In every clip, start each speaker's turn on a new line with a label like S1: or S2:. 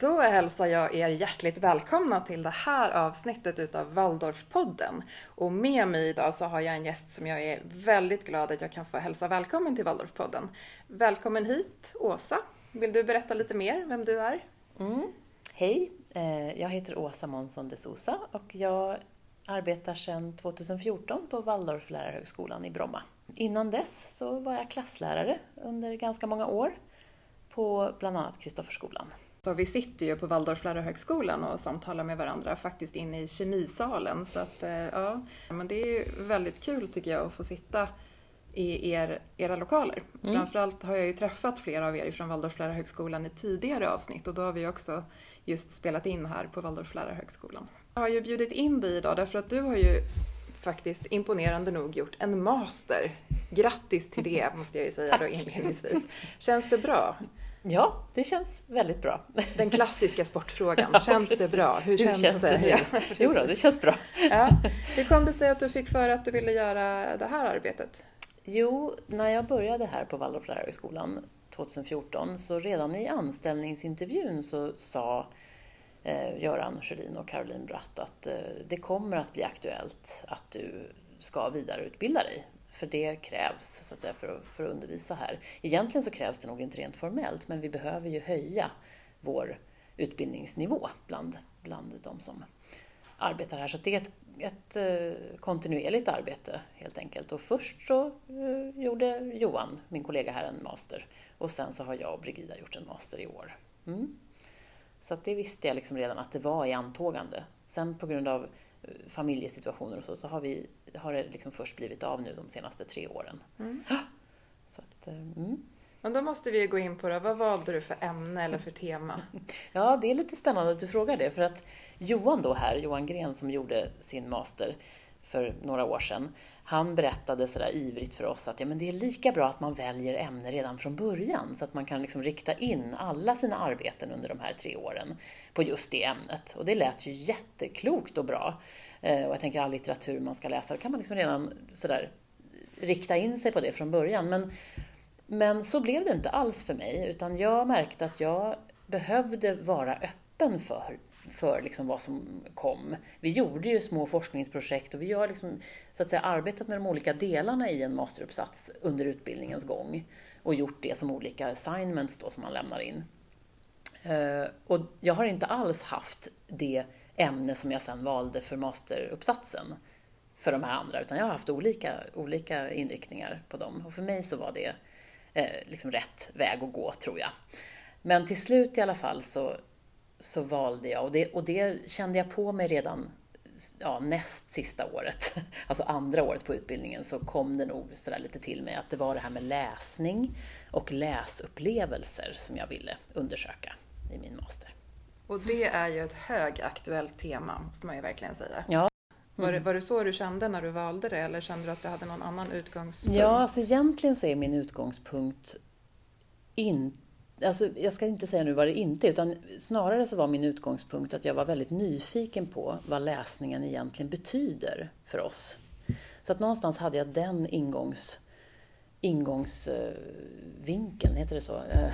S1: Då hälsar jag er hjärtligt välkomna till det här avsnittet utav Waldorfpodden. Och med mig idag så har jag en gäst som jag är väldigt glad att jag kan få hälsa välkommen till Waldorfpodden. Välkommen hit, Åsa. Vill du berätta lite mer vem du är?
S2: Mm. Hej, eh, jag heter Åsa Månsson de Sosa och jag arbetar sedan 2014 på Waldorflärarhögskolan i Bromma. Innan dess så var jag klasslärare under ganska många år på bland annat Kristofferskolan.
S1: Så vi sitter ju på Waldorflärarhögskolan och samtalar med varandra, faktiskt inne i kemisalen. Så att, eh, ja, men det är ju väldigt kul tycker jag att få sitta i er, era lokaler. Mm. Framförallt har jag ju träffat flera av er från Waldorflärarhögskolan i tidigare avsnitt och då har vi också just spelat in här på Waldorflärarhögskolan. Jag har ju bjudit in dig idag därför att du har ju faktiskt imponerande nog gjort en master. Grattis till det måste jag ju säga då inledningsvis. Känns det bra?
S2: Ja, det känns väldigt bra.
S1: Den klassiska sportfrågan, känns det bra?
S2: Hur, Hur känns, känns, det? det ja, jo då, det känns bra.
S1: Ja. Hur kom det sig att du fick för att du ville göra det här arbetet?
S2: Jo, när jag började här på Waldorflärarhögskolan 2014 så redan i anställningsintervjun så sa eh, Göran Sjölin och Caroline Bratt att eh, det kommer att bli aktuellt att du ska vidareutbilda dig för det krävs så att säga, för, att, för att undervisa här. Egentligen så krävs det nog inte rent formellt, men vi behöver ju höja vår utbildningsnivå bland, bland de som arbetar här. Så det är ett, ett eh, kontinuerligt arbete helt enkelt. Och först så eh, gjorde Johan, min kollega här, en master och sen så har jag och Brigida gjort en master i år. Mm. Så det visste jag liksom redan att det var i antågande. Sen på grund av familjesituationer och så, så har vi har det liksom först blivit av nu de senaste tre åren. Mm.
S1: Så att, eh, mm. Men då måste vi gå in på det. Vad valde du för ämne eller för tema?
S2: Ja, det är lite spännande att du frågar det. För att Johan då här, Johan Gren som gjorde sin master för några år sedan, han berättade sådär ivrigt för oss att ja, men det är lika bra att man väljer ämne redan från början så att man kan liksom rikta in alla sina arbeten under de här tre åren på just det ämnet. Och det lät ju jätteklokt och bra. Eh, och jag tänker all litteratur man ska läsa, då kan man liksom redan sådär rikta in sig på det från början. Men, men så blev det inte alls för mig, utan jag märkte att jag behövde vara öppen för för liksom vad som kom. Vi gjorde ju små forskningsprojekt och vi har liksom, så att säga, arbetat med de olika delarna i en masteruppsats under utbildningens gång och gjort det som olika assignments då som man lämnar in. Eh, och jag har inte alls haft det ämne som jag sen valde för masteruppsatsen för de här andra, utan jag har haft olika, olika inriktningar på dem. Och för mig så var det eh, liksom rätt väg att gå, tror jag. Men till slut i alla fall så så valde jag, och det, och det kände jag på mig redan ja, näst sista året, alltså andra året på utbildningen, så kom det nog sådär lite till mig att det var det här med läsning och läsupplevelser som jag ville undersöka i min master.
S1: Och det är ju ett högaktuellt tema, måste man ju verkligen säga.
S2: Ja.
S1: Mm. Var, det, var det så du kände när du valde det, eller kände du att du hade någon annan utgångspunkt?
S2: Ja, alltså egentligen så är min utgångspunkt inte Alltså, jag ska inte säga nu vad det inte är, utan snarare så var min utgångspunkt att jag var väldigt nyfiken på vad läsningen egentligen betyder för oss. Så att någonstans hade jag den ingångs, ingångsvinkeln, heter det så? Eh,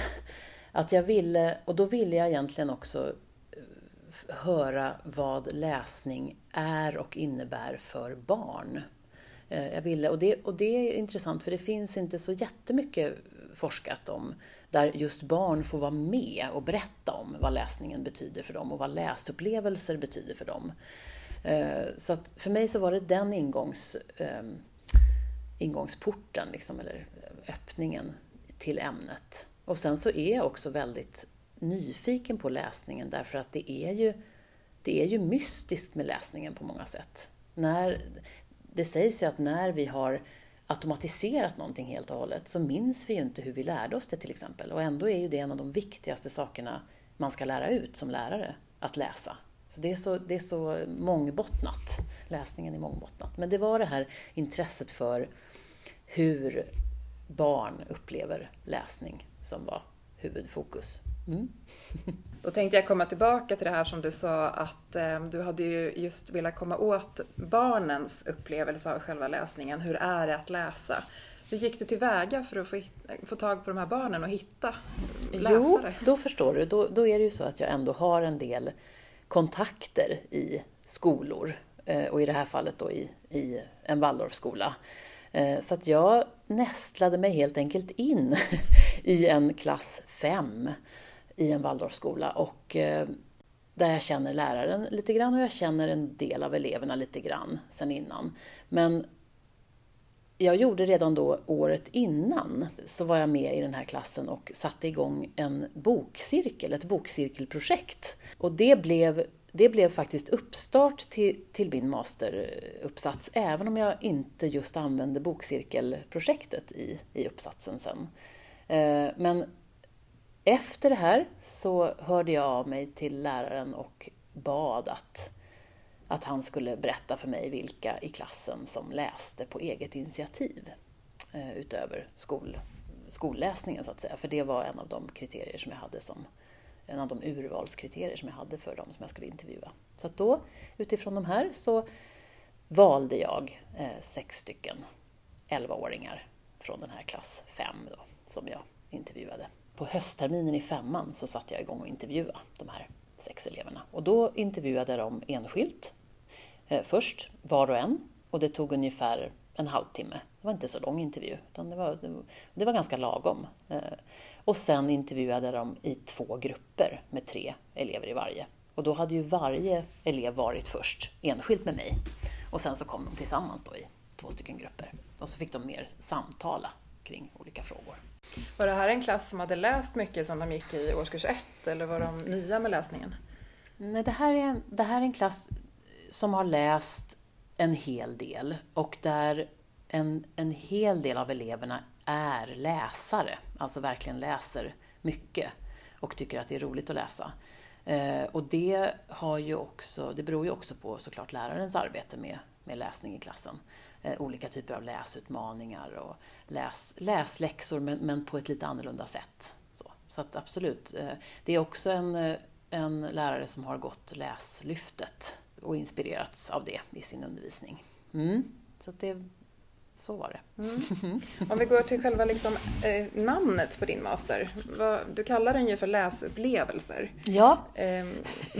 S2: att jag ville, och då ville jag egentligen också eh, höra vad läsning är och innebär för barn. Eh, jag ville, och, det, och det är intressant för det finns inte så jättemycket forskat om, där just barn får vara med och berätta om vad läsningen betyder för dem och vad läsupplevelser betyder för dem. Eh, så att för mig så var det den ingångs, ehm, ingångsporten, liksom, eller öppningen till ämnet. Och sen så är jag också väldigt nyfiken på läsningen därför att det är ju, det är ju mystiskt med läsningen på många sätt. När, det sägs ju att när vi har automatiserat någonting helt och hållet så minns vi ju inte hur vi lärde oss det till exempel. Och ändå är ju det en av de viktigaste sakerna man ska lära ut som lärare, att läsa. Så det är så, det är så mångbottnat, läsningen är mångbottnat. Men det var det här intresset för hur barn upplever läsning som var huvudfokus. Mm.
S1: Då tänkte jag komma tillbaka till det här som du sa att eh, du hade ju just velat komma åt barnens upplevelse av själva läsningen. Hur är det att läsa? Hur gick du tillväga för att få, få tag på de här barnen och hitta läsare?
S2: Jo, då förstår du. Då, då är det ju så att jag ändå har en del kontakter i skolor eh, och i det här fallet då i, i en Waldorfskola. Eh, så att jag nästlade mig helt enkelt in i en klass 5 i en Waldorfskola och eh, där jag känner läraren lite grann och jag känner en del av eleverna lite grann sen innan. Men jag gjorde redan då året innan så var jag med i den här klassen och satte igång en bokcirkel, ett bokcirkelprojekt. Och det blev, det blev faktiskt uppstart till, till min masteruppsats, även om jag inte just använde bokcirkelprojektet i, i uppsatsen sen. Eh, men efter det här så hörde jag av mig till läraren och bad att att han skulle berätta för mig vilka i klassen som läste på eget initiativ eh, utöver skol, skolläsningen så att säga. För det var en av de kriterier som jag hade som en av de urvalskriterier som jag hade för dem som jag skulle intervjua. Så att då, utifrån de här, så valde jag eh, sex stycken 11-åringar från den här klass 5 då, som jag intervjuade. På höstterminen i femman så satte jag igång och intervjua de här sex eleverna. Och då intervjuade jag dem enskilt. Eh, först, var och en. Och det tog ungefär en halvtimme. Det var inte så lång intervju, utan det var, det var ganska lagom. Eh, och sen intervjuade jag dem i två grupper med tre elever i varje. Och då hade ju varje elev varit först enskilt med mig. Och sen så kom de tillsammans då i två stycken grupper. Och så fick de mer samtala kring olika frågor.
S1: Var det här en klass som hade läst mycket som de gick i årskurs ett eller var de nya med läsningen?
S2: Nej, det här är en, det här är en klass som har läst en hel del och där en, en hel del av eleverna är läsare, alltså verkligen läser mycket och tycker att det är roligt att läsa. Eh, och det, har ju också, det beror ju också på såklart lärarens arbete med, med läsning i klassen. Eh, olika typer av läsutmaningar och läs, läsläxor men, men på ett lite annorlunda sätt. Så, så att absolut, eh, det är också en, eh, en lärare som har gått Läslyftet och inspirerats av det i sin undervisning. Mm. Så det, så var det.
S1: Mm. Om vi går till själva liksom, eh, namnet på din master. Vad, du kallar den ju för läsupplevelser.
S2: Ja.
S1: Eh,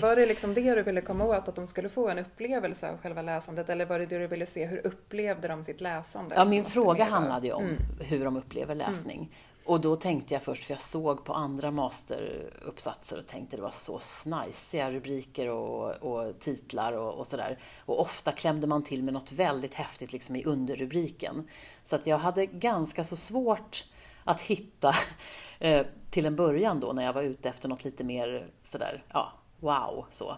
S1: var det liksom det du ville komma åt, att de skulle få en upplevelse av själva läsandet? Eller var det det du ville se, hur upplevde de sitt läsande?
S2: Ja, min fråga handlade ju om mm. hur de upplever läsning. Mm. Och då tänkte jag först, för jag såg på andra masteruppsatser och tänkte det var så snajsiga rubriker och, och titlar och, och sådär. Och ofta klämde man till med något väldigt häftigt liksom i underrubriken. Så att jag hade ganska så svårt att hitta eh, till en början då när jag var ute efter något lite mer sådär, ja, wow, så.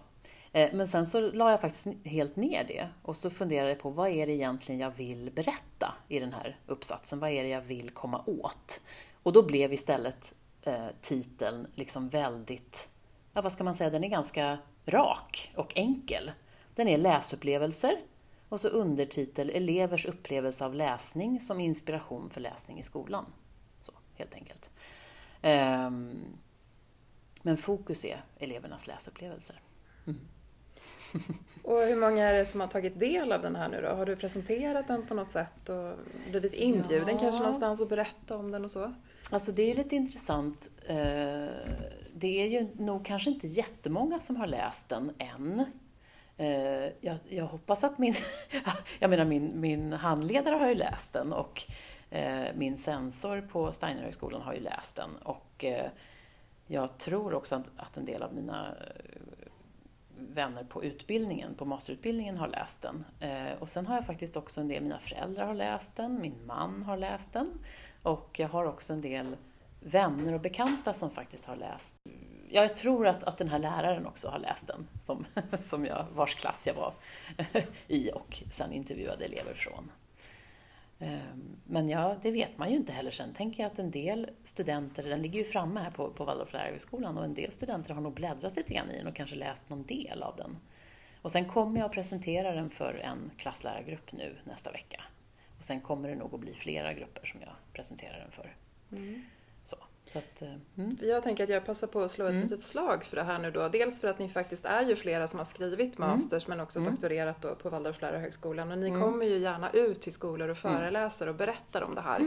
S2: Eh, men sen så la jag faktiskt helt ner det och så funderade jag på vad är det egentligen jag vill berätta i den här uppsatsen? Vad är det jag vill komma åt? Och då blev istället eh, titeln liksom väldigt, ja vad ska man säga, den är ganska rak och enkel. Den är läsupplevelser och så undertitel Elevers upplevelse av läsning som inspiration för läsning i skolan. Så, helt enkelt. Um, men fokus är elevernas läsupplevelser. Mm.
S1: och hur många är det som har tagit del av den här nu då? Har du presenterat den på något sätt och blivit inbjuden ja. kanske någonstans att berätta om den och så?
S2: Alltså det är ju lite intressant. Eh, det är ju nog kanske inte jättemånga som har läst den än. Eh, jag, jag hoppas att min, jag menar min, min handledare har ju läst den och eh, min sensor på Steinerhögskolan har ju läst den och jag tror också att, att en del av mina vänner på utbildningen, på masterutbildningen har läst den. Och sen har jag faktiskt också en del, mina föräldrar har läst den, min man har läst den. Och jag har också en del vänner och bekanta som faktiskt har läst. Jag tror att, att den här läraren också har läst den, som, som jag, vars klass jag var i och sen intervjuade elever från. Ehm, men ja, det vet man ju inte heller. Sen tänker jag att en del studenter, den ligger ju framme här på, på Waldorf lärarhögskolan och en del studenter har nog bläddrat lite grann i den och kanske läst någon del av den. Och sen kommer jag att presentera den för en klasslärargrupp nu nästa vecka. Och sen kommer det nog att bli flera grupper som jag presenterar den för. Mm. Så. Så att, eh,
S1: mm. Jag tänker att jag passar på att slå ett mm. litet slag för det här nu då. Dels för att ni faktiskt är ju flera som har skrivit mm. masters mm. men också mm. doktorerat då på Waldorflärarhögskolan och ni mm. kommer ju gärna ut till skolor och föreläser och berättar om det här.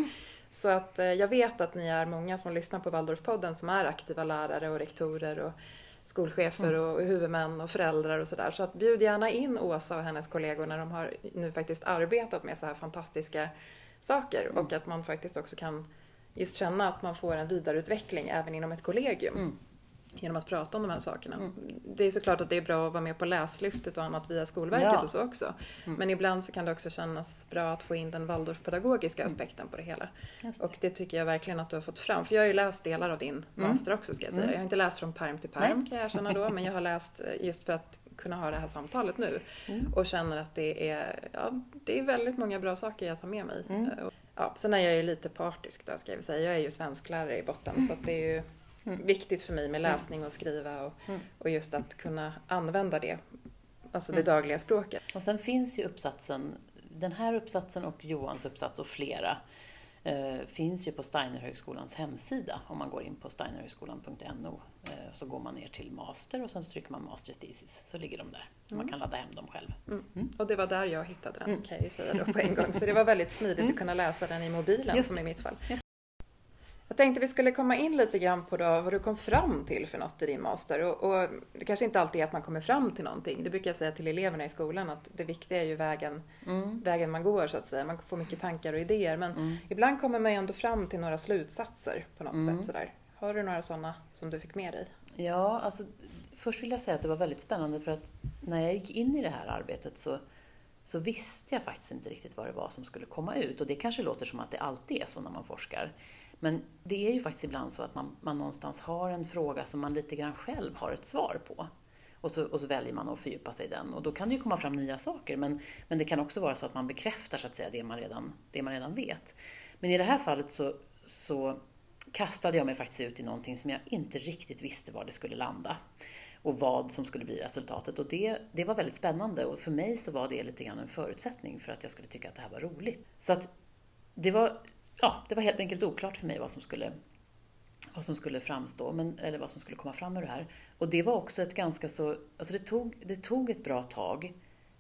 S1: Så att eh, jag vet att ni är många som lyssnar på Waldorfpodden som är aktiva lärare och rektorer och skolchefer mm. och huvudmän och föräldrar och sådär. Så att bjud gärna in Åsa och hennes kollegor när de har nu faktiskt arbetat med så här fantastiska saker mm. och att man faktiskt också kan just känna att man får en vidareutveckling även inom ett kollegium. Mm genom att prata om de här sakerna. Mm. Det är såklart att det är bra att vara med på läslyftet och annat via Skolverket ja. och så också. Mm. Men ibland så kan det också kännas bra att få in den Waldorfpedagogiska mm. aspekten på det hela. Det. Och det tycker jag verkligen att du har fått fram. För jag har ju läst delar av din mm. master också ska jag säga. Mm. Jag har inte läst från perm till perm Nej. kan jag erkänna då, men jag har läst eh, just för att kunna ha det här samtalet nu. Mm. Och känner att det är, ja, det är väldigt många bra saker jag tar med mig. Eh, ja, sen är jag ju lite partisk där ska jag säga. Jag är ju svensklärare i botten så det är ju Mm. Viktigt för mig med mm. läsning och skriva och, mm. och just att kunna använda det, alltså det mm. dagliga språket.
S2: Och sen finns ju uppsatsen, den här uppsatsen och Johans uppsats och flera eh, finns ju på Steinerhögskolans hemsida om man går in på steinerhögskolan.no eh, så går man ner till master och sen så trycker man master thesis så ligger de där. Så man kan ladda hem dem själv.
S1: Mm. Och det var där jag hittade den kan jag ju säga då på en gång. Så det var väldigt smidigt att kunna läsa den i mobilen Just. som i mitt fall. Jag tänkte vi skulle komma in lite grann på då vad du kom fram till för något i din master. Och, och, det kanske inte alltid är att man kommer fram till någonting. Det brukar jag säga till eleverna i skolan att det viktiga är ju vägen, mm. vägen man går så att säga. Man får mycket tankar och idéer men mm. ibland kommer man ju ändå fram till några slutsatser på något mm. sätt. Sådär. Har du några sådana som du fick med dig?
S2: Ja, alltså först vill jag säga att det var väldigt spännande för att när jag gick in i det här arbetet så så visste jag faktiskt inte riktigt vad det var som skulle komma ut. Och det kanske låter som att det alltid är så när man forskar. Men det är ju faktiskt ibland så att man, man någonstans har en fråga som man lite grann själv har ett svar på. Och så, och så väljer man att fördjupa sig i den. Och då kan det ju komma fram nya saker, men, men det kan också vara så att man bekräftar så att säga, det, man redan, det man redan vet. Men i det här fallet så, så kastade jag mig faktiskt ut i någonting som jag inte riktigt visste var det skulle landa och vad som skulle bli resultatet. Och det, det var väldigt spännande och för mig så var det lite grann en förutsättning för att jag skulle tycka att det här var roligt. Så att det var ja, det var helt enkelt oklart för mig vad som skulle, vad som skulle framstå, men, eller vad som skulle komma fram ur det här. Och det var också ett ganska så, alltså det tog, det tog ett bra tag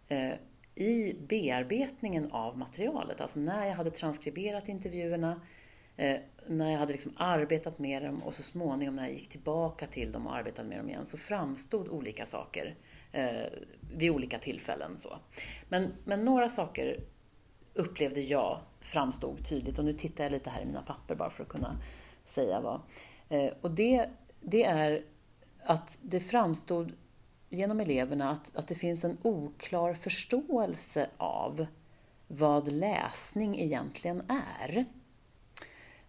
S2: eh, i bearbetningen av materialet, alltså när jag hade transkriberat intervjuerna, eh, när jag hade liksom arbetat med dem och så småningom när jag gick tillbaka till dem och arbetade med dem igen så framstod olika saker eh, vid olika tillfällen. Så. Men, men några saker upplevde jag framstod tydligt. Och nu tittar jag lite här i mina papper bara för att kunna säga vad. Eh, och det, det är att det framstod genom eleverna att, att det finns en oklar förståelse av vad läsning egentligen är.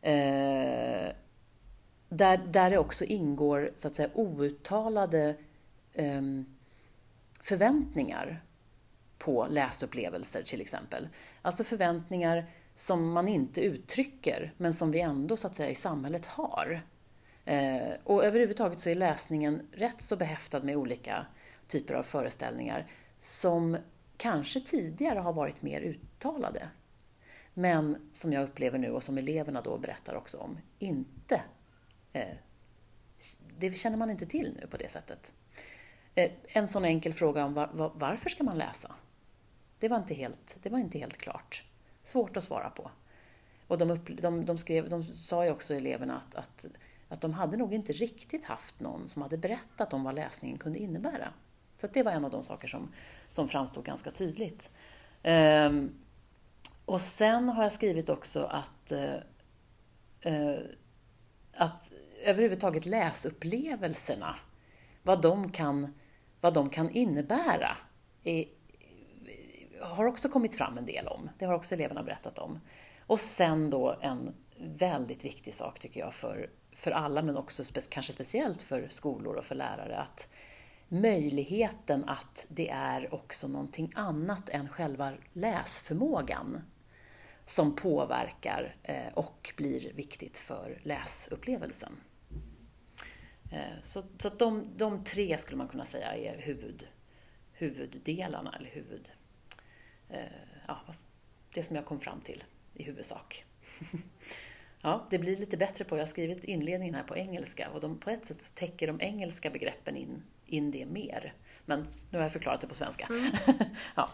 S2: Eh, där, där det också ingår så att säga outtalade eh, förväntningar på läsupplevelser till exempel. Alltså förväntningar som man inte uttrycker men som vi ändå så att säga i samhället har. Eh, och överhuvudtaget så är läsningen rätt så behäftad med olika typer av föreställningar som kanske tidigare har varit mer uttalade. Men som jag upplever nu och som eleverna då berättar också om, inte eh, det känner man inte till nu på det sättet. Eh, en sån enkel fråga om var, var, varför ska man läsa? Det var inte helt, det var inte helt klart. Svårt att svara på. Och de, upp, de, de, skrev, de sa ju också eleverna att, att, att de hade nog inte riktigt haft någon som hade berättat om vad läsningen kunde innebära. Så det var en av de saker som, som framstod ganska tydligt. Ehm, och sen har jag skrivit också att, eh, eh att överhuvudtaget läsupplevelserna, vad de kan, vad de kan innebära, är, har också kommit fram en del om. Det har också eleverna berättat om. Och sen då en väldigt viktig sak tycker jag för, för alla, men också spe, kanske speciellt för skolor och för lärare, att möjligheten att det är också någonting annat än själva läsförmågan som påverkar eh, och blir viktigt för läsupplevelsen. Eh, så, så de, de tre skulle man kunna säga är huvud, huvuddelarna, eller huvud, ja, det som jag kom fram till i huvudsak. Ja, det blir lite bättre på, jag har skrivit inledningen här på engelska och de, på ett sätt så täcker de engelska begreppen in, in det mer. Men nu har jag förklarat det på svenska. Mm.
S1: ja.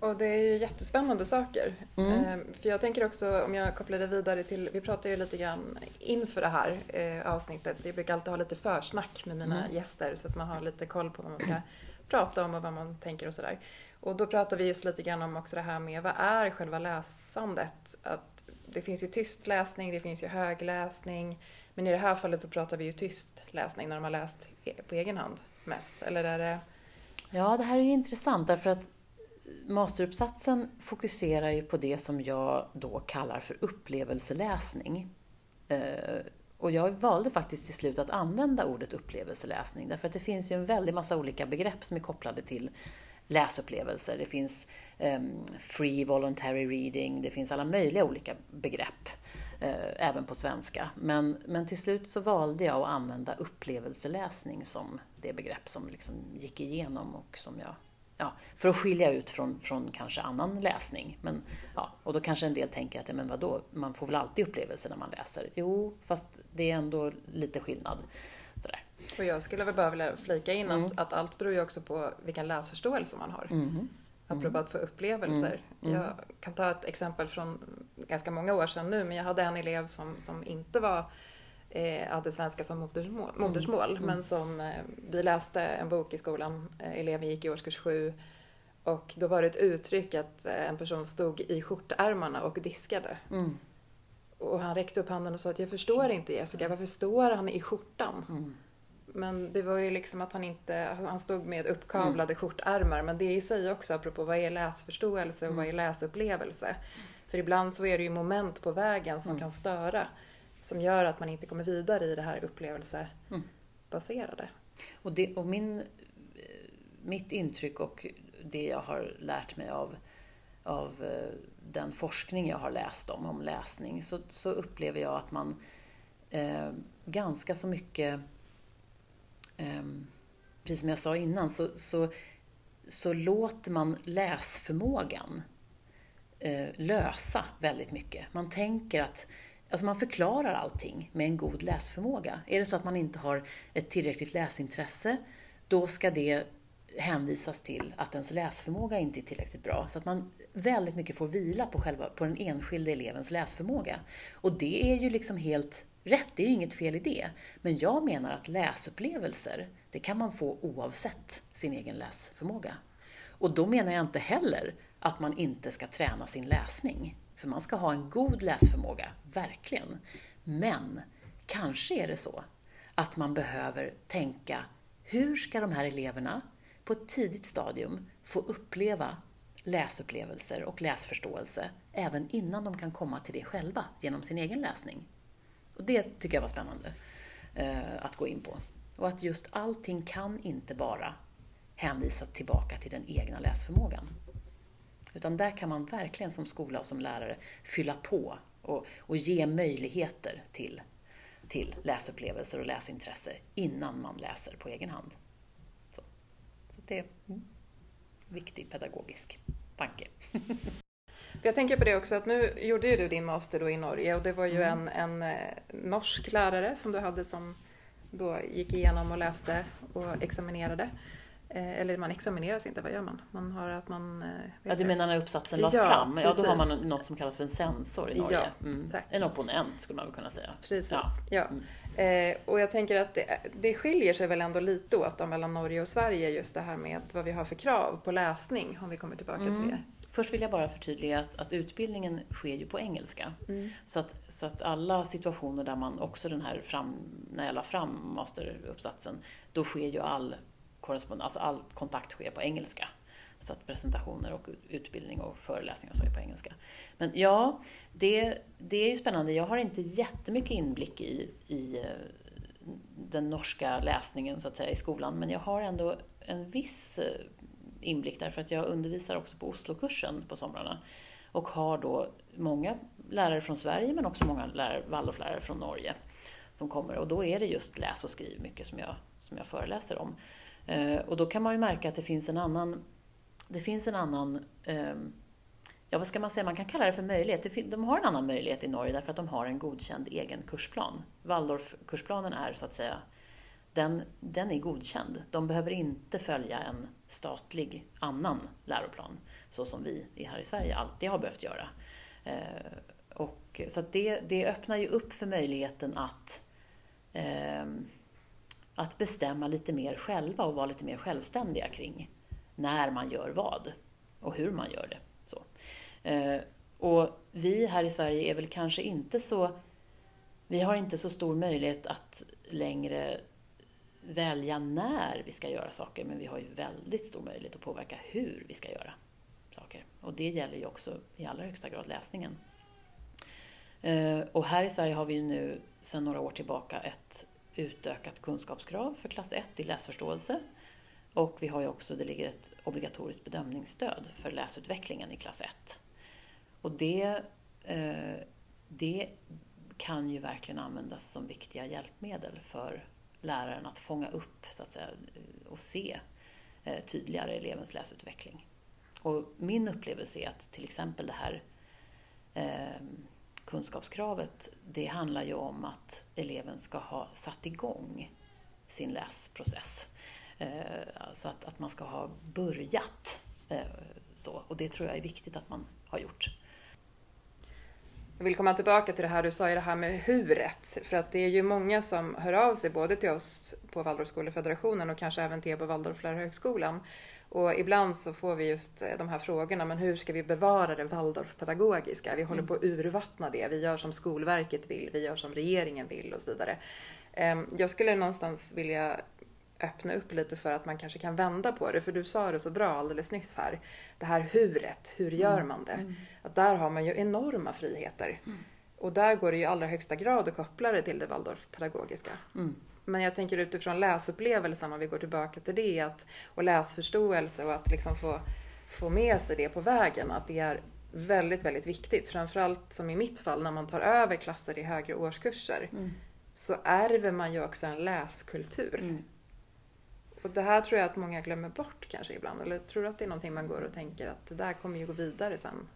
S1: Och det är ju jättespännande saker. Mm. Ehm, för jag tänker också, om jag kopplar det vidare till, vi pratar ju lite grann inför det här eh, avsnittet, så jag brukar alltid ha lite försnack med mina mm. gäster så att man har lite koll på vad man ska prata om och vad man tänker och sådär. Och då pratar vi just lite grann om också det här med vad är själva läsandet? Att det finns ju tyst läsning, det finns ju högläsning, men i det här fallet så pratar vi ju tyst läsning när de har läst e- på egen hand mest, eller är det?
S2: Ja, det här är ju intressant därför att masteruppsatsen fokuserar ju på det som jag då kallar för upplevelseläsning. Eh, och jag valde faktiskt till slut att använda ordet upplevelseläsning därför att det finns ju en väldig massa olika begrepp som är kopplade till läsupplevelser. Det finns ehm, free voluntary reading, det finns alla möjliga olika begrepp, eh, även på svenska. Men, men till slut så valde jag att använda upplevelseläsning som det begrepp som liksom gick igenom och som jag ja, för att skilja ut från, från kanske annan läsning. Men, ja, och då kanske en del tänker att men vadå, man får väl alltid upplevelser när man läser? Jo, fast det är ändå lite skillnad. Sådär.
S1: Och jag skulle väl bara vilja flika in mm. att, att allt beror ju också på vilken läsförståelse man har. Mm. Apropå mm. att få upplevelser. Mm. Jag kan ta ett exempel från ganska många år sedan nu, men jag hade en elev som, som inte var eh, hade svenska som modersmål, mm. modersmål mm. men som eh, vi läste en bok i skolan, eh, eleven gick i årskurs sju och då var det ett uttryck att en person stod i skjortärmarna och diskade. Mm. Och han räckte upp handen och sa att jag förstår inte Jessica, varför står han i skjortan? Mm. Men det var ju liksom att han inte, han stod med uppkavlade mm. skjortärmar, men det i sig också, apropå vad är läsförståelse och vad är mm. läsupplevelse? För ibland så är det ju moment på vägen som mm. kan störa, som gör att man inte kommer vidare i det här upplevelsebaserade. Mm.
S2: Och, det, och min, mitt intryck och det jag har lärt mig av, av eh, den forskning jag har läst om, om läsning, så, så upplever jag att man eh, ganska så mycket, eh, precis som jag sa innan, så, så, så låter man läsförmågan eh, lösa väldigt mycket. Man tänker att Alltså man förklarar allting med en god läsförmåga. Är det så att man inte har ett tillräckligt läsintresse, då ska det hänvisas till att ens läsförmåga inte är tillräckligt bra. Så att man väldigt mycket får vila på, själva, på den enskilde elevens läsförmåga. Och det är ju liksom helt rätt, det är ju inget fel i det. Men jag menar att läsupplevelser, det kan man få oavsett sin egen läsförmåga. Och då menar jag inte heller att man inte ska träna sin läsning. För man ska ha en god läsförmåga, verkligen. Men kanske är det så att man behöver tänka, hur ska de här eleverna på ett tidigt stadium få uppleva läsupplevelser och läsförståelse även innan de kan komma till det själva genom sin egen läsning. Och Det tycker jag var spännande eh, att gå in på. Och att just allting kan inte bara hänvisas tillbaka till den egna läsförmågan. Utan där kan man verkligen som skola och som lärare fylla på och, och ge möjligheter till, till läsupplevelser och läsintresse innan man läser på egen hand. Det är en viktig pedagogisk tanke.
S1: Jag tänker på det också att nu gjorde ju du din master då i Norge och det var ju mm. en, en eh, norsk lärare som du hade som då gick igenom och läste och examinerade. Eh, eller man examineras inte, vad gör man? Man har att man... Eh,
S2: ja, du menar när uppsatsen lades ja, fram? Ja, då har man något som kallas för en censor i Norge. Ja, mm. En opponent skulle man väl kunna säga.
S1: Precis, ja. ja. Mm. Eh, och jag tänker att det, det skiljer sig väl ändå lite åt mellan Norge och Sverige, just det här med vad vi har för krav på läsning, om vi kommer tillbaka mm. till det.
S2: Först vill jag bara förtydliga att, att utbildningen sker ju på engelska. Mm. Så, att, så att alla situationer där man också den här fram, när jag la fram masteruppsatsen, då sker ju all korrespondens, alltså all kontakt sker på engelska. Så att presentationer och utbildning och föreläsningar och så är på engelska. Men ja, det, det är ju spännande. Jag har inte jättemycket inblick i, i eh, den norska läsningen så att säga i skolan, men jag har ändå en viss eh, inblick därför att jag undervisar också på Oslokursen på somrarna och har då många lärare från Sverige men också många lärare, Waldorflärare från Norge som kommer och då är det just läs och skriv mycket som jag, som jag föreläser om. Eh, och då kan man ju märka att det finns en annan, det finns en annan eh, ja vad ska man säga, man kan kalla det för möjlighet. De har en annan möjlighet i Norge därför att de har en godkänd egen kursplan. Waldorfkursplanen är så att säga, den, den är godkänd. De behöver inte följa en statlig annan läroplan, så som vi här i Sverige alltid har behövt göra. Eh, och, så det, det öppnar ju upp för möjligheten att eh, att bestämma lite mer själva och vara lite mer självständiga kring när man gör vad och hur man gör det. Så. Eh, och vi här i Sverige är väl kanske inte så... Vi har inte så stor möjlighet att längre välja när vi ska göra saker, men vi har ju väldigt stor möjlighet att påverka hur vi ska göra saker. Och det gäller ju också i allra högsta grad läsningen. Eh, och här i Sverige har vi ju nu sedan några år tillbaka ett utökat kunskapskrav för klass 1 i läsförståelse. Och vi har ju också, det ligger ett obligatoriskt bedömningsstöd för läsutvecklingen i klass 1. Och det, eh, det kan ju verkligen användas som viktiga hjälpmedel för läraren att fånga upp så att säga, och se eh, tydligare elevens läsutveckling. Och min upplevelse är att till exempel det här eh, kunskapskravet, det handlar ju om att eleven ska ha satt igång sin läsprocess. Eh, alltså att, att man ska ha börjat. Eh, så. Och det tror jag är viktigt att man har gjort.
S1: Jag vill komma tillbaka till det här du sa i det här med huret. För att det är ju många som hör av sig både till oss på Waldorfskolefederationen och kanske även till er på Waldorflärarhögskolan och ibland så får vi just eh, de här frågorna, men hur ska vi bevara det Waldorfpedagogiska? Vi håller mm. på att urvattna det. Vi gör som Skolverket vill, vi gör som regeringen vill och så vidare. Ehm, jag skulle någonstans vilja öppna upp lite för att man kanske kan vända på det, för du sa det så bra alldeles nyss här. Det här huret, hur gör mm. man det? Mm. Att där har man ju enorma friheter. Mm. Och där går det ju i allra högsta grad att koppla det till det Waldorfpedagogiska. Mm. Men jag tänker utifrån läsupplevelsen, om vi går tillbaka till det, att, och läsförståelse och att liksom få, få med sig det på vägen, att det är väldigt, väldigt viktigt. Framförallt som i mitt fall, när man tar över klasser i högre årskurser, mm. så ärver man ju också en läskultur. Och det här tror jag att många glömmer bort kanske ibland, eller tror du att det är någonting man går och tänker att det där kommer ju gå vidare sen?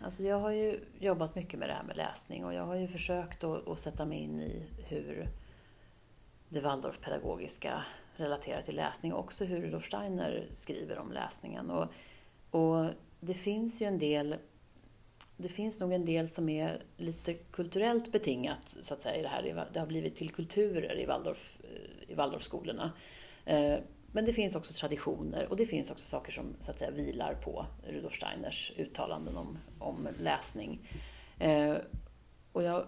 S2: Alltså jag har ju jobbat mycket med det här med läsning och jag har ju försökt att, att sätta mig in i hur det Waldorfpedagogiska relaterar till läsning och också hur Rudolf Steiner skriver om läsningen. Och, och det finns ju en del det finns nog en del som är lite kulturellt betingat så att säga, i det här. Det har blivit till kulturer i, Waldorf, eh, i Waldorfskolorna. Eh, men det finns också traditioner och det finns också saker som så att säga, vilar på Rudolf Steiners uttalanden om, om läsning. Eh, och jag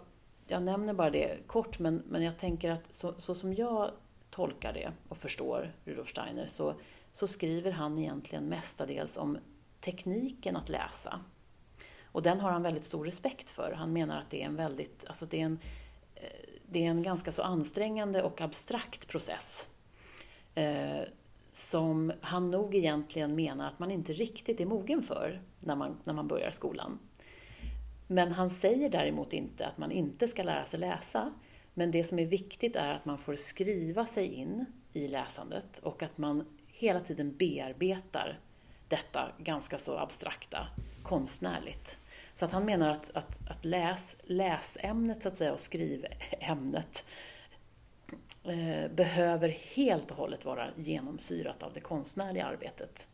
S2: jag nämner bara det kort, men, men jag tänker att så, så som jag tolkar det och förstår Rudolf Steiner så, så skriver han egentligen mestadels om tekniken att läsa. Och den har han väldigt stor respekt för. Han menar att det är en väldigt, alltså det är en, eh, det är en ganska så ansträngande och abstrakt process. Eh, som han nog egentligen menar att man inte riktigt är mogen för när man, när man börjar skolan. Men han säger däremot inte att man inte ska lära sig läsa. Men det som är viktigt är att man får skriva sig in i läsandet och att man hela tiden bearbetar detta ganska så abstrakta konstnärligt. Så att han menar att, att, att läs, läsämnet så att säga, och skrivämnet eh, behöver helt och hållet vara genomsyrat av det konstnärliga arbetet.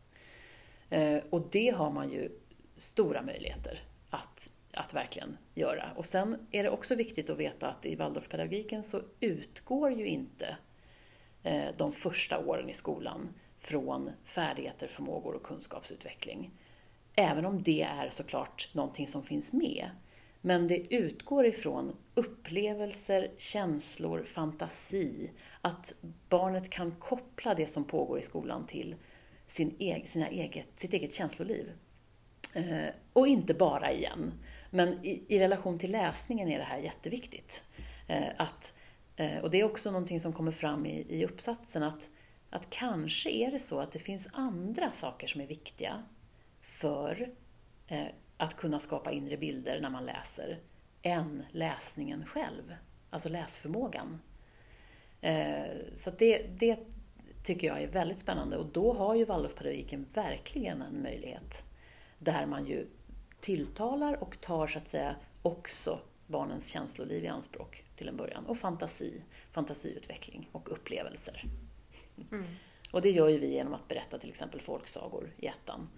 S2: Eh, och det har man ju stora möjligheter att att verkligen göra. Och sen är det också viktigt att veta att i Waldorfpedagogiken så utgår ju inte eh, de första åren i skolan från färdigheter, förmågor och kunskapsutveckling. Även om det är såklart någonting som finns med. Men det utgår ifrån upplevelser, känslor, fantasi. Att barnet kan koppla det som pågår i skolan till sin sina eget, sitt eget känsloliv. Eh, och inte bara igen. Men i, i, relation till läsningen är det här jätteviktigt. Eh, att, eh, och det är också någonting som kommer fram i, i uppsatsen, att, att kanske är det så att det finns andra saker som är viktiga för eh, att kunna skapa inre bilder när man läser, än läsningen själv, alltså läsförmågan. Eh, så det, det tycker jag är väldigt spännande och då har ju Waldorfpedagogiken verkligen en möjlighet där man ju tilltalar och tar så att säga också barnens känsloliv i anspråk till en början. Och fantasi, fantasiutveckling och upplevelser. Mm. Och det gör ju vi genom att berätta till exempel folksagor i ettan.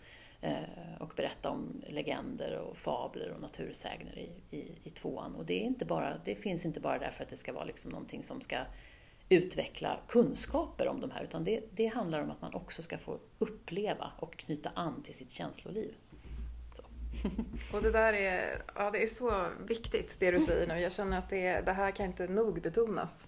S2: Eh, och berätta om legender och fabler och natursägner i, i, i tvåan. Och det, är inte bara, det finns inte bara därför att det ska vara liksom någonting som ska utveckla kunskaper om de här, utan det, det handlar om att man också ska få uppleva och knyta an till sitt känsloliv.
S1: Och det där är, ja, det är så viktigt det du säger nu. Jag känner att det, det här kan inte nog betonas.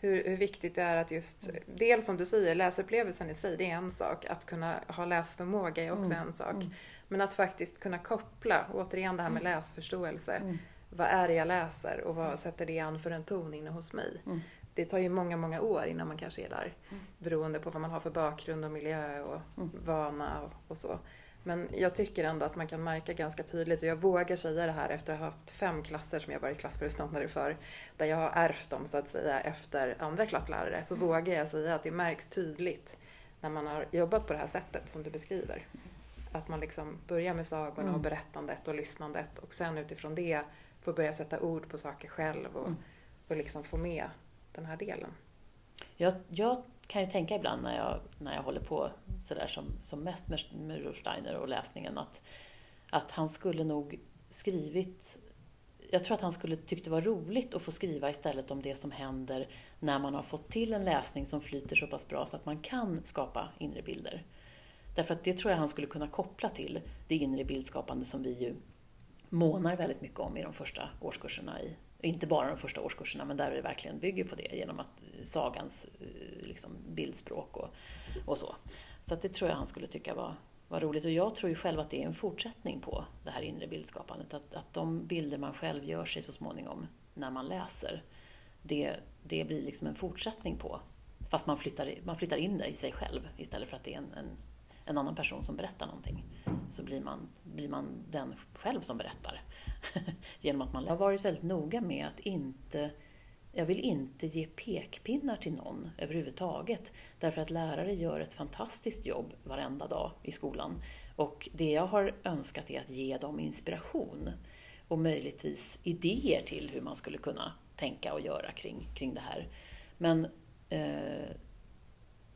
S1: Hur, hur, viktigt det är att just, dels som du säger, läsupplevelsen i sig, det är en sak. Att kunna ha läsförmåga är också mm. en sak. Mm. Men att faktiskt kunna koppla, återigen det här med mm. läsförståelse. Mm. Vad är det jag läser och vad mm. sätter det an för en ton inne hos mig? Mm. Det tar ju många, många år innan man kanske är där. Beroende på vad man har för bakgrund och miljö och vana och, och så. Men jag tycker ändå att man kan märka ganska tydligt, och jag vågar säga det här efter att ha haft fem klasser som jag varit klassföreståndare för, där jag har ärvt dem så att säga efter andra klasslärare, så mm. vågar jag säga att det märks tydligt när man har jobbat på det här sättet som du beskriver. Att man liksom börjar med sagorna mm. och berättandet och lyssnandet och sen utifrån det får börja sätta ord på saker själv och, mm. och liksom få med den här delen.
S2: Jag, jag kan ju tänka ibland när jag, när jag håller på sådär som, som mest med, med Rudolf Steiner och läsningen att, att han skulle nog skrivit jag tror att han skulle tyckt det var roligt att få skriva istället om det som händer när man har fått till en läsning som flyter så pass bra så att man kan skapa inre bilder. Därför att det tror jag han skulle kunna koppla till det inre bildskapande som vi ju månar väldigt mycket om i de första årskurserna i, inte bara de första årskurserna, men där det verkligen bygger på det genom att sagans eh, liksom, bildspråk och, och så. Så det tror jag han skulle tycka var, var roligt. Och jag tror ju själv att det är en fortsättning på det här inre bildskapandet. Att, att de bilder man själv gör sig så småningom när man läser, det, det blir liksom en fortsättning på. Fast man flyttar, man flyttar in det i sig själv istället för att det är en, en, en annan person som berättar någonting. Så blir man, blir man den själv som berättar. Genom att man har varit väldigt noga med att inte jag vill inte ge pekpinnar till någon överhuvudtaget. Därför att lärare gör ett fantastiskt jobb varenda dag i skolan. Och det jag har önskat är att ge dem inspiration och möjligtvis idéer till hur man skulle kunna tänka och göra kring, kring det här. Men eh,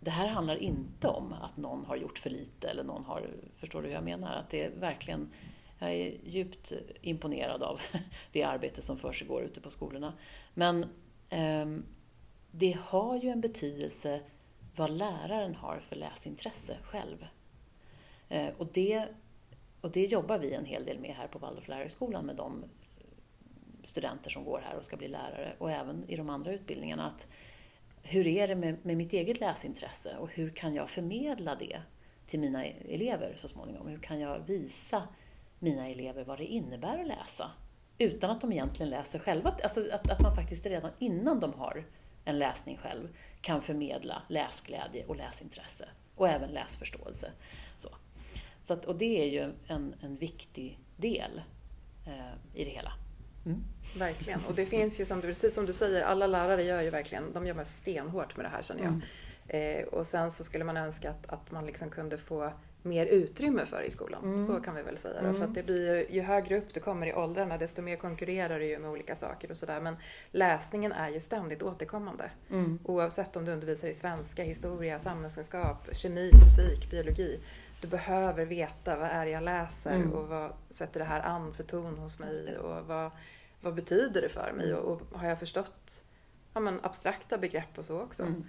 S2: det här handlar inte om att någon har gjort för lite eller någon har, förstår du hur jag menar? Att det är verkligen, jag är djupt imponerad av det arbete som försiggår ute på skolorna. Men eh, det har ju en betydelse vad läraren har för läsintresse själv. Eh, och det, och det jobbar vi en hel del med här på Waldorf lärarhögskolan med de studenter som går här och ska bli lärare och även i de andra utbildningarna. Att hur är det med, med mitt eget läsintresse och hur kan jag förmedla det till mina elever så småningom? Hur kan jag visa mina elever vad det innebär att läsa? utan att de egentligen läser själva. Alltså att, att man faktiskt redan innan de har en läsning själv kan förmedla läsglädje och läsintresse och även läsförståelse. Så. Så att, och det är ju en, en viktig del eh, i det hela.
S1: Mm. Verkligen. Och det finns ju, som du, precis som du säger, alla lärare gör ju verkligen, de jobbar stenhårt med det här känner jag. Mm. Eh, och sen så skulle man önska att, att man liksom kunde få mer utrymme för i skolan. Mm. Så kan vi väl säga. Mm. För att det blir ju, ju högre upp du kommer i åldrarna desto mer konkurrerar du ju med olika saker och sådär. Men läsningen är ju ständigt återkommande. Mm. Oavsett om du undervisar i svenska, historia, samhällskunskap, kemi, fysik, biologi. Du behöver veta vad är det jag läser mm. och vad sätter det här an för ton hos mig och vad, vad betyder det för mig och, och har jag förstått ja, men abstrakta begrepp och så också. Mm.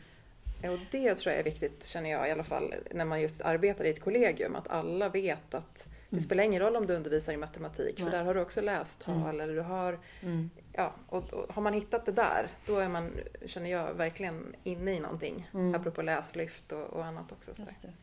S1: Och det tror jag är viktigt, känner jag i alla fall, när man just arbetar i ett kollegium, att alla vet att det mm. spelar ingen roll om du undervisar i matematik, för där har du också läst tal, mm. eller du har... Mm. Ja, och, och, har man hittat det där, då är man, känner jag, verkligen inne i någonting. Mm. Apropå läslyft och, och annat också.
S2: Det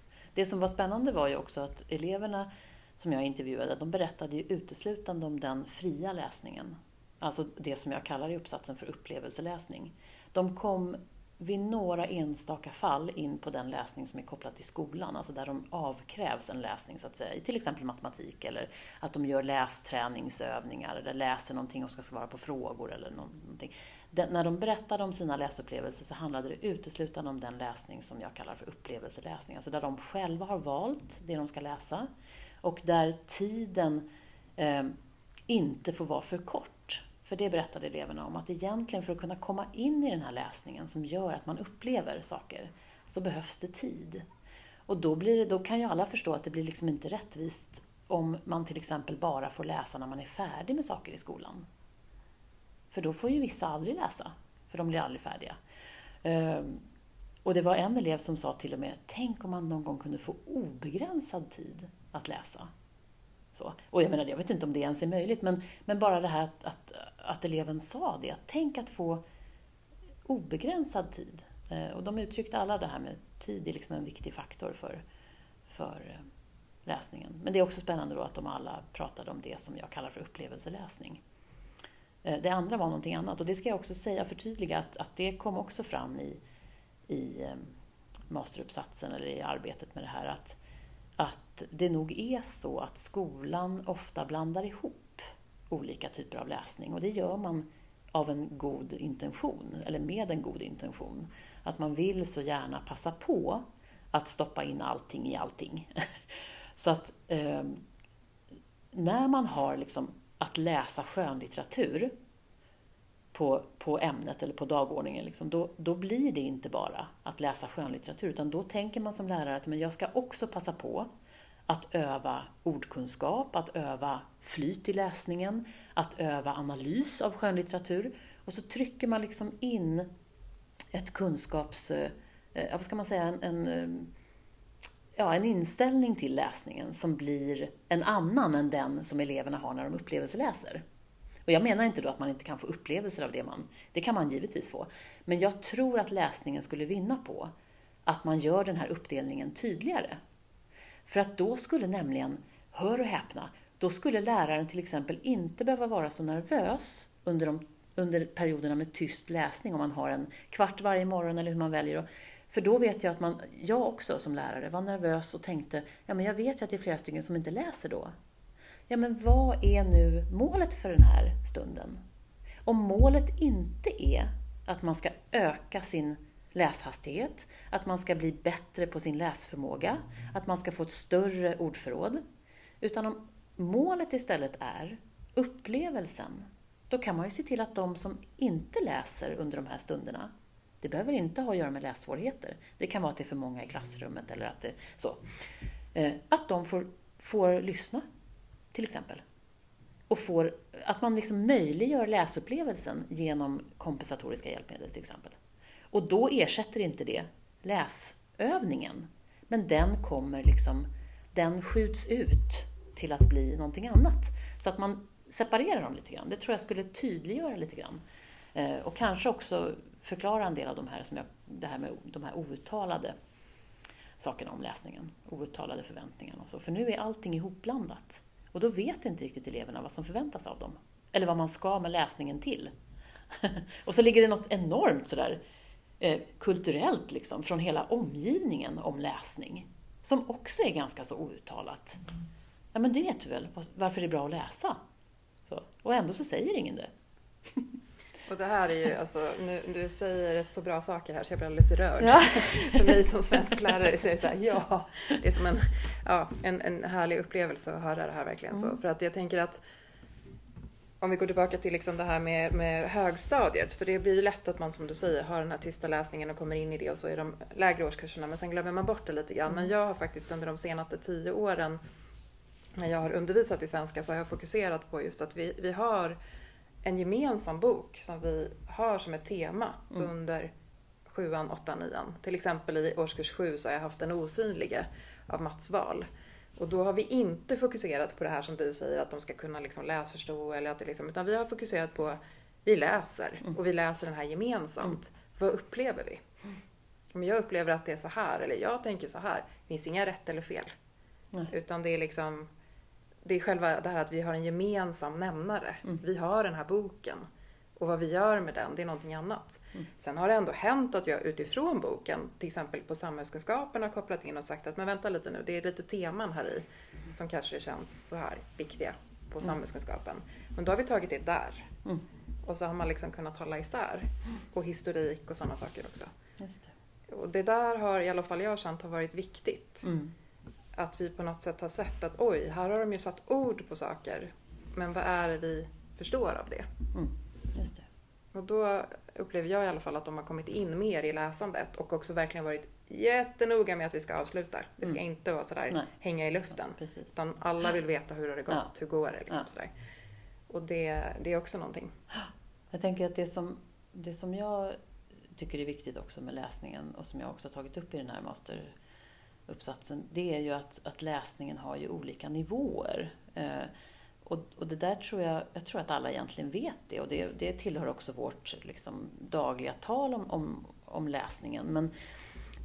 S2: det som var spännande var ju också att eleverna som jag intervjuade, de berättade ju uteslutande om den fria läsningen. Alltså det som jag kallar i uppsatsen för upplevelseläsning. De kom vid några enstaka fall in på den läsning som är kopplad till skolan, alltså där de avkrävs en läsning så att säga, i till exempel matematik eller att de gör lästräningsövningar eller läser någonting och ska svara på frågor eller någonting. När de berättade om sina läsupplevelser så handlade det uteslutande om den läsning som jag kallar för upplevelseläsning, alltså där de själva har valt det de ska läsa och där tiden eh, inte får vara för kort. För det berättade eleverna om, att egentligen för att kunna komma in i den här läsningen som gör att man upplever saker, så behövs det tid. Och då, blir det, då kan ju alla förstå att det blir liksom inte rättvist om man till exempel bara får läsa när man är färdig med saker i skolan. För då får ju vissa aldrig läsa, för de blir aldrig färdiga. Ehm, och det var en elev som sa till och med, tänk om man någon gång kunde få obegränsad tid att läsa. Så. Och jag menar, jag vet inte om det ens är möjligt, men, men bara det här att, att, att eleven sa det. Tänk att få obegränsad tid. Ehm, och de uttryckte alla det här med tid är liksom en viktig faktor för, för eh, läsningen. Men det är också spännande då att de alla pratade om det som jag kallar för upplevelseläsning. Eh, det andra var någonting annat och det ska jag också säga, förtydliga, att, att det kom också fram i, i ehm, masteruppsatsen eller i arbetet med det här att, att det nog är så att skolan ofta blandar ihop olika typer av läsning och det gör man av en god intention, eller med en god intention. Att man vill så gärna passa på att stoppa in allting i allting. Så att eh, när man har liksom att läsa skönlitteratur på, på ämnet eller på dagordningen, liksom, då, då blir det inte bara att läsa skönlitteratur, utan då tänker man som lärare att men jag ska också passa på att öva ordkunskap, att öva flyt i läsningen, att öva analys av skönlitteratur. Och så trycker man liksom in ett kunskaps... Eh, eh vad ska man säga? En, en eh, ja, en inställning till läsningen som blir en annan än den som eleverna har när de upplevelseläser. Och jag menar inte då att man inte kan få upplevelser av det man... Det kan man givetvis få. Men jag tror att läsningen skulle vinna på att man gör den här uppdelningen tydligare. För att då skulle nämligen, hör och häpna, då skulle läraren till exempel inte behöva vara så nervös under, de, under perioderna med tyst läsning, om man har en kvart varje morgon eller hur man väljer. För då vet jag att man, jag också som lärare var nervös och tänkte, ja men jag vet ju att det är flera stycken som inte läser då. Ja men vad är nu målet för den här stunden? Om målet inte är att man ska öka sin läshastighet, att man ska bli bättre på sin läsförmåga, att man ska få ett större ordförråd. Utan om målet istället är upplevelsen, då kan man ju se till att de som inte läser under de här stunderna det behöver inte ha att göra med lässvårigheter. Det kan vara att det är för många i klassrummet eller att det, så. Eh, att de får, får lyssna, till exempel. Och får, att man liksom möjliggör läsupplevelsen genom kompensatoriska hjälpmedel till exempel. Och då ersätter inte det läsövningen. Men den kommer liksom, den skjuts ut till att bli någonting annat. Så att man separerar dem lite grann. Det tror jag skulle tydliggöra lite grann. Eh, och kanske också förklara en del av de här, som jag, det här med de här outtalade sakerna om läsningen, outtalade förväntningarna och så. För nu är allting ihopblandat. Och då vet inte riktigt eleverna vad som förväntas av dem. Eller vad man ska med läsningen till. och så ligger det något enormt sådär eh, kulturellt liksom, från hela omgivningen om läsning. Som också är ganska så outtalat. Ja men det vet du väl, varför det är bra att läsa? Så. Och ändå så säger ingen det.
S1: Och det här är ju, alltså, nu, du säger så bra saker här så jag blir alldeles rörd. Ja. För mig som svensklärare så är det så här, ja, det är som en, ja, en, en härlig upplevelse att höra det här verkligen. Mm. Så, för att jag tänker att om vi går tillbaka till liksom det här med, med högstadiet, för det blir ju lätt att man som du säger har den här tysta läsningen och kommer in i det och så är de lägre årskurserna, men sen glömmer man bort det lite grann. Men mm. jag har faktiskt under de senaste tio åren när jag har undervisat i svenska så har jag fokuserat på just att vi, vi har en gemensam bok som vi har som ett tema mm. under sjuan, åttan, nian. Till exempel i årskurs sju så har jag haft Den osynlige av Mats Wahl. Och då har vi inte fokuserat på det här som du säger, att de ska kunna liksom läsförstå eller att det liksom, utan vi har fokuserat på vi läser mm. och vi läser den här gemensamt. Mm. Vad upplever vi? Om jag upplever att det är så här eller jag tänker så här, det finns inga rätt eller fel. Utan det är liksom det är själva det här att vi har en gemensam nämnare. Mm. Vi har den här boken. Och vad vi gör med den, det är någonting annat. Mm. Sen har det ändå hänt att jag utifrån boken, till exempel på samhällskunskapen, har kopplat in och sagt att men vänta lite nu, det är lite teman här i som kanske känns så här viktiga på mm. samhällskunskapen. Men då har vi tagit det där. Mm. Och så har man liksom kunnat hålla isär. Och historik och sådana saker också. Just det. Och det där har i alla fall jag känt har varit viktigt. Mm att vi på något sätt har sett att oj, här har de ju satt ord på saker men vad är det vi förstår av det?
S2: Mm, just det.
S1: Och då upplever jag i alla fall att de har kommit in mer i läsandet och också verkligen varit jättenoga med att vi ska avsluta. Det ska
S2: Mm.
S1: inte vara sådär
S2: Nej.
S1: hänga i luften.
S2: Precis.
S1: Utan alla vill veta hur har det gått,
S2: Ja.
S1: hur går det liksom
S2: Ja.
S1: sådär. Och det, det är också någonting.
S2: Jag tänker att det som, det som jag tycker är viktigt också med läsningen och som jag också har tagit upp i den här uppsatsen, det är ju att, att läsningen har ju olika nivåer. Eh, och, och det där tror jag, jag tror att alla egentligen vet det och det, det tillhör också vårt liksom, dagliga tal om, om, om läsningen. Men,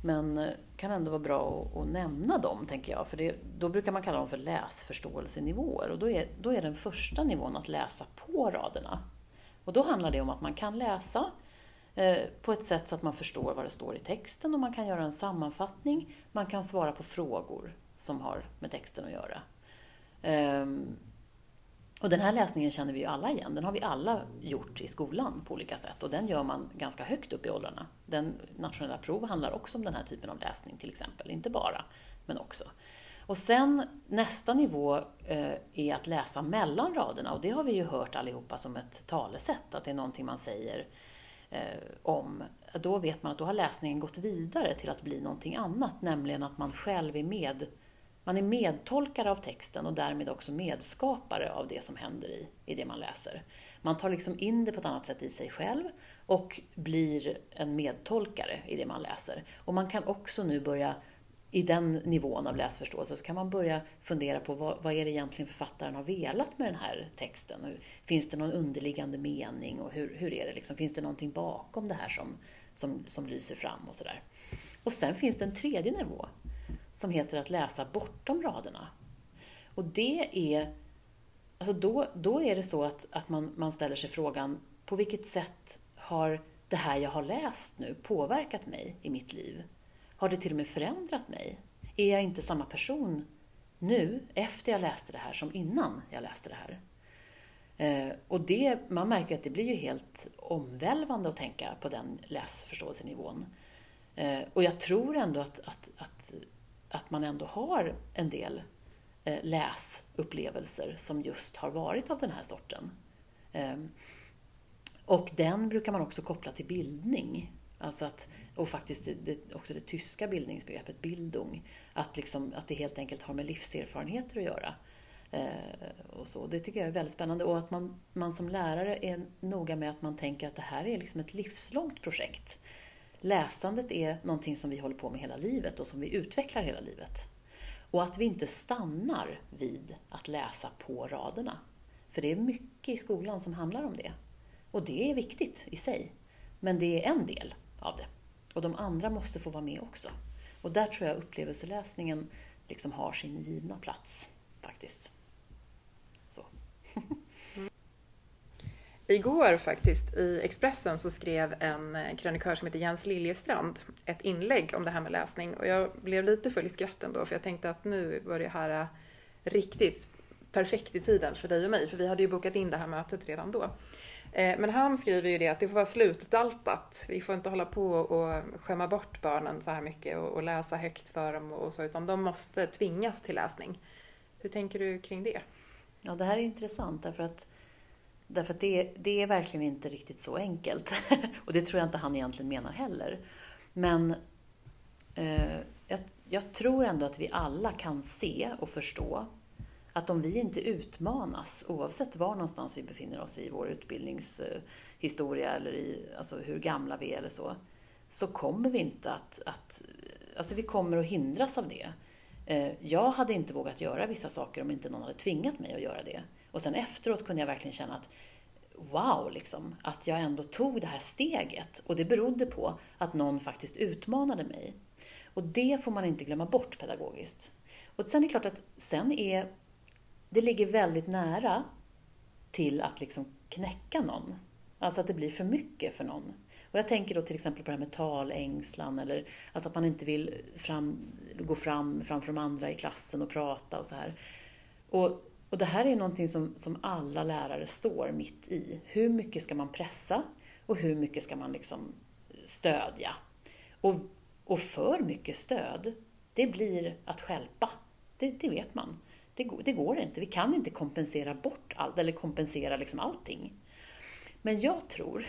S2: men eh, kan ändå vara bra att, att nämna dem, tänker jag. För det, då brukar man kalla dem för läsförståelsenivåer. Och då är, då är den första nivån att läsa på raderna. Och då handlar det om att man kan läsa Eh, på ett sätt så att man förstår vad det står i texten och man kan göra en sammanfattning. Man kan svara på frågor som har med texten att göra. Ehm, och den här läsningen känner vi ju alla igen. Den har vi alla gjort i skolan på olika sätt och den gör man ganska högt upp i åldrarna. Den nationella prov handlar också om den här typen av läsning till exempel. Inte bara, men också. Och sen nästa nivå eh, är att läsa mellan raderna och det har vi ju hört allihopa som ett talesätt, att det är någonting man säger Eh, om. Då vet man att då har läsningen gått vidare till att bli någonting annat, nämligen att man själv är med man är medtolkare av texten och därmed också medskapare av det som händer i, i det man läser. Man tar liksom in det på ett annat sätt i sig själv och blir en medtolkare i det man läser. Och man kan också nu börja, i den nivån av läsförståelse, så kan man börja fundera på vad, vad är det egentligen författaren har velat med den här texten? Och finns det någon underliggande mening och hur, hur är det liksom? Finns det någonting bakom det här som, som, som lyser fram och sådär? Och sen finns det en tredje nivå som heter att läsa bortom raderna. Och det är, alltså då, då är det så att, att man, man ställer sig frågan, på vilket sätt har det här jag har läst nu påverkat mig i mitt liv? Har det till och med förändrat mig? Är jag inte samma person nu, efter jag läste det här, som innan jag läste det här? Eh, och det, man märker att det blir ju helt omvälvande att tänka på den läsförståelsenivån. Eh, och jag tror ändå att, att, att att man ändå har en del eh, läsupplevelser som just har varit av den här sorten. Och den brukar man också koppla till bildning. Alltså att, och faktiskt det, det, också det tyska bildningsbegreppet Bildung. Att, liksom, att det helt enkelt har med livserfarenheter att göra. Eh, och så. Det tycker jag är väldigt spännande. Och att man, man som lärare är noga med att man tänker att det här är liksom ett livslångt projekt. Läsandet är någonting som vi håller på med hela livet och som vi utvecklar hela livet. Och att vi inte stannar vid att läsa på raderna. För det är mycket i skolan som handlar om det. Och det är viktigt i sig. Men det är en del av det. Och de andra måste få vara med också. Och där tror jag upplevelseläsningen liksom har sin givna plats, faktiskt. Så.
S1: Igår faktiskt i Expressen så skrev en eh, krönikör som heter Jens Liljestrand ett inlägg om det här med läsning och jag blev lite full i skratt ändå för jag tänkte att nu var det här eh, riktigt perfekt i tiden för dig och mig för vi hade ju bokat in det här mötet redan då. Eh, men han skriver ju det att det får vara slutdaltat. Vi får inte hålla på och skämma bort barnen så här mycket och läsa högt för dem och så utan de måste tvingas till läsning. Hur tänker du kring det?
S2: Ja, det här är intressant därför att Därför att det, det är verkligen inte riktigt så enkelt. och det tror jag inte han egentligen menar heller. Men eh, jag, jag, tror ändå att vi alla kan se och förstå att om vi inte utmanas, oavsett var någonstans vi befinner oss i vår utbildningshistoria eller i, alltså hur gamla vi är eller så, så kommer vi inte att, att alltså vi kommer att hindras av det. Eh, jag hade inte vågat göra vissa saker om inte någon hade tvingat mig att göra det. Och sen efteråt kunde jag verkligen känna att wow, liksom, att jag ändå tog det här steget. Och det berodde på att någon faktiskt utmanade mig. Och det får man inte glömma bort pedagogiskt. Och sen är det klart att sen är det ligger väldigt nära till att liksom knäcka någon. Alltså att det blir för mycket för någon. Och jag tänker då till exempel på det här med talängslan eller alltså att man inte vill fram, gå fram framför de andra i klassen och prata och så här. Och och det här är någonting som, som alla lärare står mitt i. Hur mycket ska man pressa och hur mycket ska man liksom stödja? Och, och för mycket stöd, det blir att skälpa. Det, det vet man. Det, det går inte. Vi kan inte kompensera bort allt, eller kompensera liksom allting. Men jag tror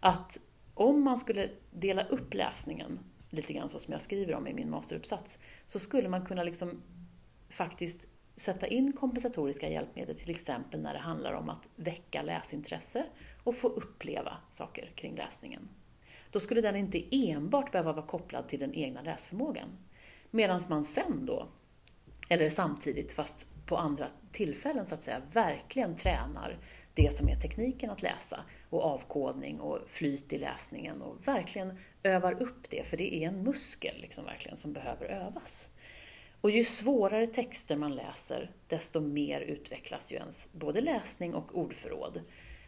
S2: att om man skulle dela upp läsningen, lite grann så som jag skriver om i min masteruppsats, så skulle man kunna liksom faktiskt sätta in kompensatoriska hjälpmedel, till exempel när det handlar om att väcka läsintresse och få uppleva saker kring läsningen. Då skulle den inte enbart behöva vara kopplad till den egna läsförmågan. Medan man sen då, eller samtidigt fast på andra tillfällen så att säga, verkligen tränar det som är tekniken att läsa och avkodning och flyt i läsningen och verkligen övar upp det, för det är en muskel liksom verkligen som behöver övas. Och ju svårare texter man läser, desto mer utvecklas ju ens både läsning och ordförråd.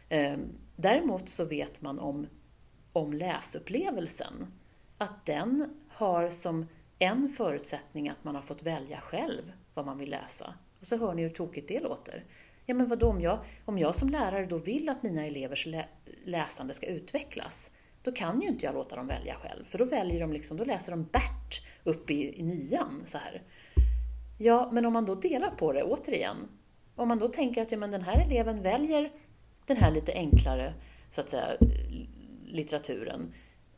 S2: Ehm, däremot så vet man om, om läsupplevelsen, att den har som en förutsättning att man har fått välja själv vad man vill läsa. Och så hör ni hur tokigt det låter. Ja men vadå, om jag, om jag som lärare då vill att mina elevers lä läsande ska utvecklas, då kan ju inte jag låta dem välja själv, för då väljer de liksom, då läser de Bert upp i, i nian så här. Ja, men om man då delar på det, återigen, om man då tänker att ja, men den här eleven väljer den här lite enklare så att säga, litteraturen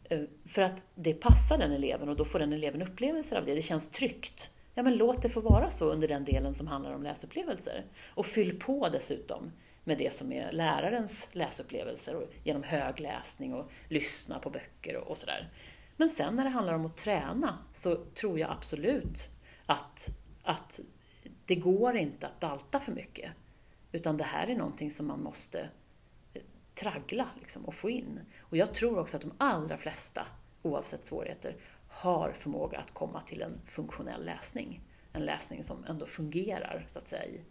S2: Eh, för att det passar den eleven och då får den eleven upplevelser av det. Det känns tryggt. Ja, men låt det få vara så under den delen som handlar om läsupplevelser. Och fyll på dessutom med det som är lärarens läsupplevelser och genom högläsning och lyssna på böcker och, och sådär. Men sen när det handlar om att träna så tror jag absolut att att det går inte att dalta för mycket. Utan det här är någonting som man måste traggla liksom, och få in. Och jag tror också att de allra flesta, oavsett svårigheter, har förmåga att komma till en funktionell läsning. En läsning som ändå fungerar, så att säga,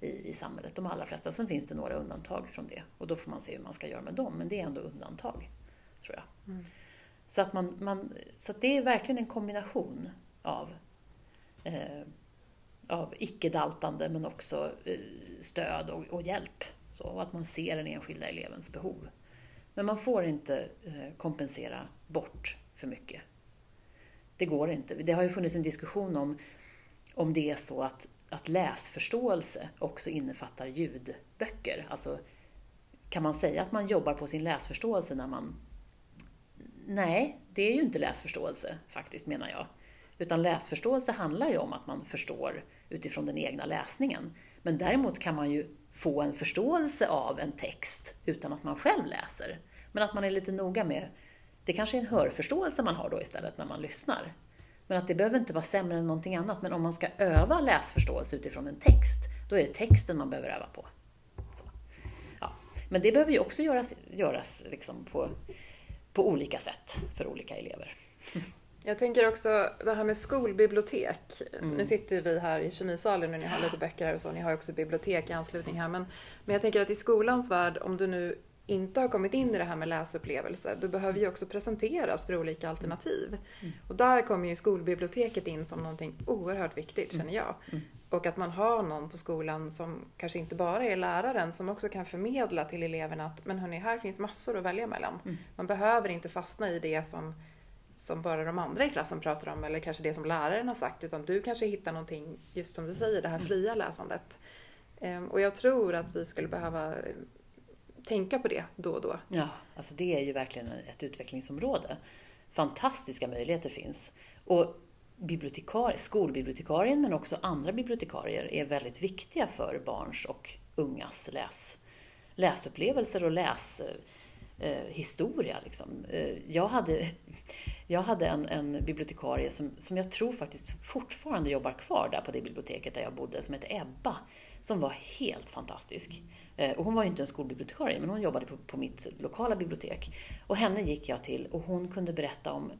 S2: i, i, samhället. De allra flesta. Sen finns det några undantag från det och då får man se hur man ska göra med dem. Men det är ändå undantag, tror jag. Mm. Så, att man, man, så att det är verkligen en kombination av eh, av icke-daltande men också eh, stöd och, och hjälp. Så, och att man ser den enskilda elevens behov. Men man får inte eh, kompensera bort för mycket. Det går inte. Det har ju funnits en diskussion om om det är så att, att läsförståelse också innefattar ljudböcker. Alltså, kan man säga att man jobbar på sin läsförståelse när man... Nej, det är ju inte läsförståelse faktiskt, menar jag. Utan läsförståelse handlar ju om att man förstår utifrån den egna läsningen. Men däremot kan man ju få en förståelse av en text utan att man själv läser. Men att man är lite noga med, det kanske är en hörförståelse man har då istället när man lyssnar. Men att det behöver inte vara sämre än någonting annat. Men om man ska öva läsförståelse utifrån en text, då är det texten man behöver öva på. Ja. Men det behöver ju också göras, göras liksom på, på olika sätt för olika elever.
S1: Jag tänker också det här med skolbibliotek. Mm. Nu sitter vi här i kemisalen och ni har lite böcker här och så. Ni har också bibliotek i anslutning här. Men, men jag tänker att i skolans värld, om du nu inte har kommit in i det här med läsupplevelse, du behöver ju också presenteras för olika alternativ. Mm. Och där kommer ju skolbiblioteket in som någonting oerhört viktigt, känner jag. Mm. Och att man har någon på skolan som kanske inte bara är läraren, som också kan förmedla till eleverna att men hörni, här finns massor att välja mellan. Mm. Man behöver inte fastna i det som som bara de andra i klassen pratar om eller kanske det som läraren har sagt utan du kanske hittar någonting, just som du säger, det här fria läsandet. Ehm, och jag tror att vi skulle behöva tänka på det då och då.
S2: Ja, alltså det är ju verkligen ett utvecklingsområde. Fantastiska möjligheter finns. Och bibliotekar, skolbibliotekarien men också andra bibliotekarier är väldigt viktiga för barns och ungas läs, läsupplevelser och läs eh. Liksom. Eh, jag hade, jag hade en, en bibliotekarie som, som jag tror faktiskt fortfarande jobbar kvar där på det biblioteket där jag bodde, som hette Ebba, som var helt fantastisk. Eh, och hon var ju inte en skolbibliotekarie, men hon jobbade på, på mitt lokala bibliotek. Och henne gick jag till och hon kunde berätta om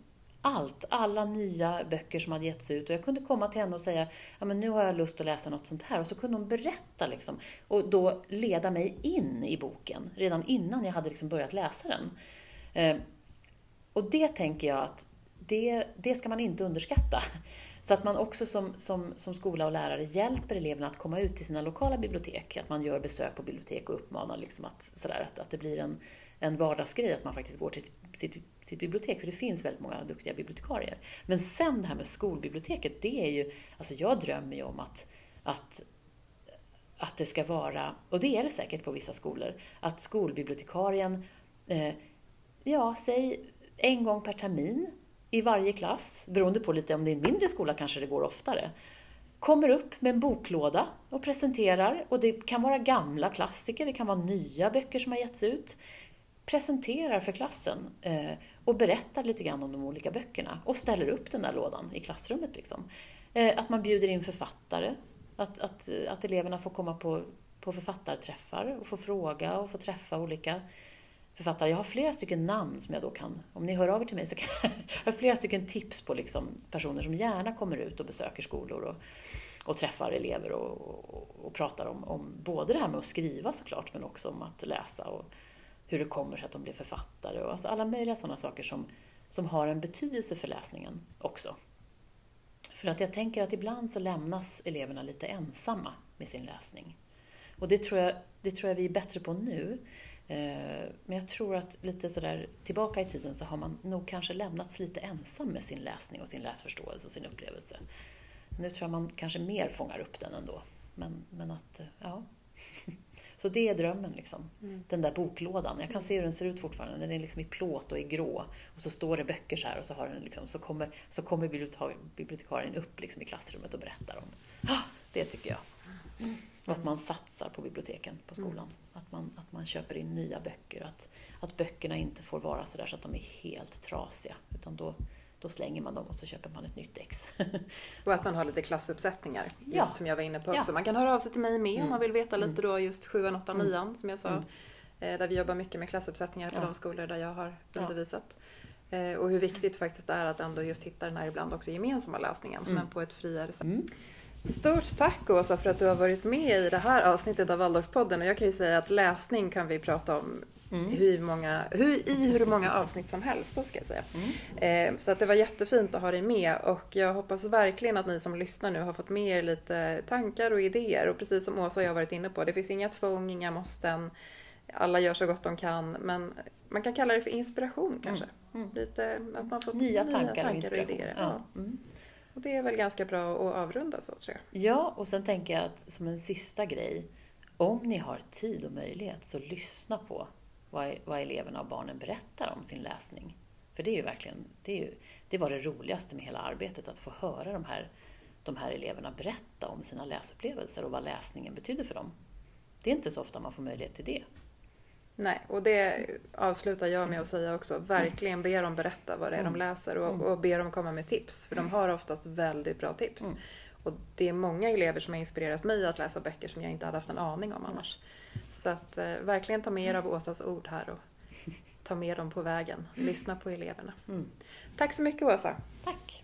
S2: allt, alla nya böcker som hade getts ut. Och jag kunde komma till henne och säga, ja men nu har jag lust att läsa något sånt här. Och så kunde hon berätta liksom. Och då leda mig in i boken, redan innan jag hade liksom börjat läsa den. Eh, och det tänker jag att det, det ska man inte underskatta. Så att man också som, som, som skola och lärare hjälper eleverna att komma ut till sina lokala bibliotek. Att man gör besök på bibliotek och uppmanar liksom att, sådär, att, att det blir en, en vardagsgrej att man faktiskt går till sitt, sitt bibliotek, för det finns väldigt många duktiga bibliotekarier. Men sen det här med skolbiblioteket, det är ju, alltså jag drömmer ju om att, att att det ska vara, och det är det säkert på vissa skolor, att skolbibliotekarien, eh, ja, säg en gång per termin i varje klass, beroende på lite om det är en mindre skola kanske det går oftare, kommer upp med en boklåda och presenterar. Och det kan vara gamla klassiker, det kan vara nya böcker som har getts ut. Presenterar för klassen eh, och berättar lite grann om de olika böckerna och ställer upp den där lådan i klassrummet. Liksom. Eh, att man bjuder in författare, att, att, att eleverna får komma på, på författarträffar och få fråga och få träffa olika författare. Jag har flera stycken namn som jag då kan, om ni hör av er till mig så kan jag har flera stycken tips på liksom personer som gärna kommer ut och besöker skolor och, och träffar elever och, och, och pratar om, om både det här med att skriva såklart men också om att läsa och hur det kommer sig att de blir författare och alltså alla möjliga sådana saker som, som har en betydelse för läsningen också. För att jag tänker att ibland så lämnas eleverna lite ensamma med sin läsning. Och det tror jag, det tror jag vi är bättre på nu. Eh, men jag tror att lite sådär tillbaka i tiden så har man nog kanske lämnats lite ensam med sin läsning och sin läsförståelse och sin upplevelse. Nu tror jag man kanske mer fångar upp den ändå. Men, men att, eh, ja. Så det är drömmen, liksom. Mm. den där boklådan. Jag kan se hur den ser ut fortfarande. Den är liksom i plåt och i grå. Och så står det böcker så här och så, har den liksom, så kommer, så kommer bibliotekarien upp liksom i klassrummet och berättar om. Ah, det tycker jag. Mm. Och att man satsar på biblioteken på skolan. Mm. Att, man, att man köper in nya böcker. Att, att böckerna inte får vara så där så att de är helt trasiga. Utan då, då slänger man dem och så köper man ett nytt ex.
S1: och att man har lite klassuppsättningar, just ja. som jag var inne på också. Ja. Man kan höra av sig till mig med mm. om man vill veta lite mm. då just 7, 8, 9 mm. som jag sa. Mm. Eh, där vi jobbar mycket med klassuppsättningar på ja. de skolor där jag har undervisat. Eh, och hur viktigt faktiskt det är att ändå just hitta den här ibland också gemensamma läsningen, mm. men på ett friare sätt. Mm. Stort tack Åsa för att du har varit med i det här avsnittet av Waldorfpodden och jag kan ju säga att läsning kan vi prata om mm. hur många, hur, i hur många avsnitt som helst. Då ska jag säga. Mm. Eh, så att det var jättefint att ha dig med och jag hoppas verkligen att ni som lyssnar nu har fått med er lite tankar och idéer och precis som Åsa och jag har varit inne på, det finns inga tvång, inga måsten. Alla gör så gott de kan men man kan kalla det för inspiration kanske. Mm. mm. Lite, att man får
S2: nya, nya tankar, tankar, och, och idéer. Ja.
S1: Ja. Och det är väl ganska bra att avrunda så tror jag.
S2: Ja, och sen tänker jag att som en sista grej, om ni har tid och möjlighet så lyssna på vad, vad eleverna och barnen berättar om sin läsning. För det är ju verkligen, det, är ju, det var det roligaste med hela arbetet, att få höra de här, de här eleverna berätta om sina läsupplevelser och vad läsningen betyder för dem. Det är inte så ofta man får möjlighet till det.
S1: Nej, och det avslutar jag med att säga också. Verkligen be dem berätta vad det är mm. de läser och, mm. och be dem komma med tips. För de har oftast väldigt bra tips. Mm. Och det är många elever som har inspirerat mig att läsa böcker som jag inte hade haft en aning om annars. Så att eh, verkligen ta med er av Åsas ord här och ta med dem på vägen. Lyssna på eleverna. Mm. Tack så mycket Åsa.
S2: Tack.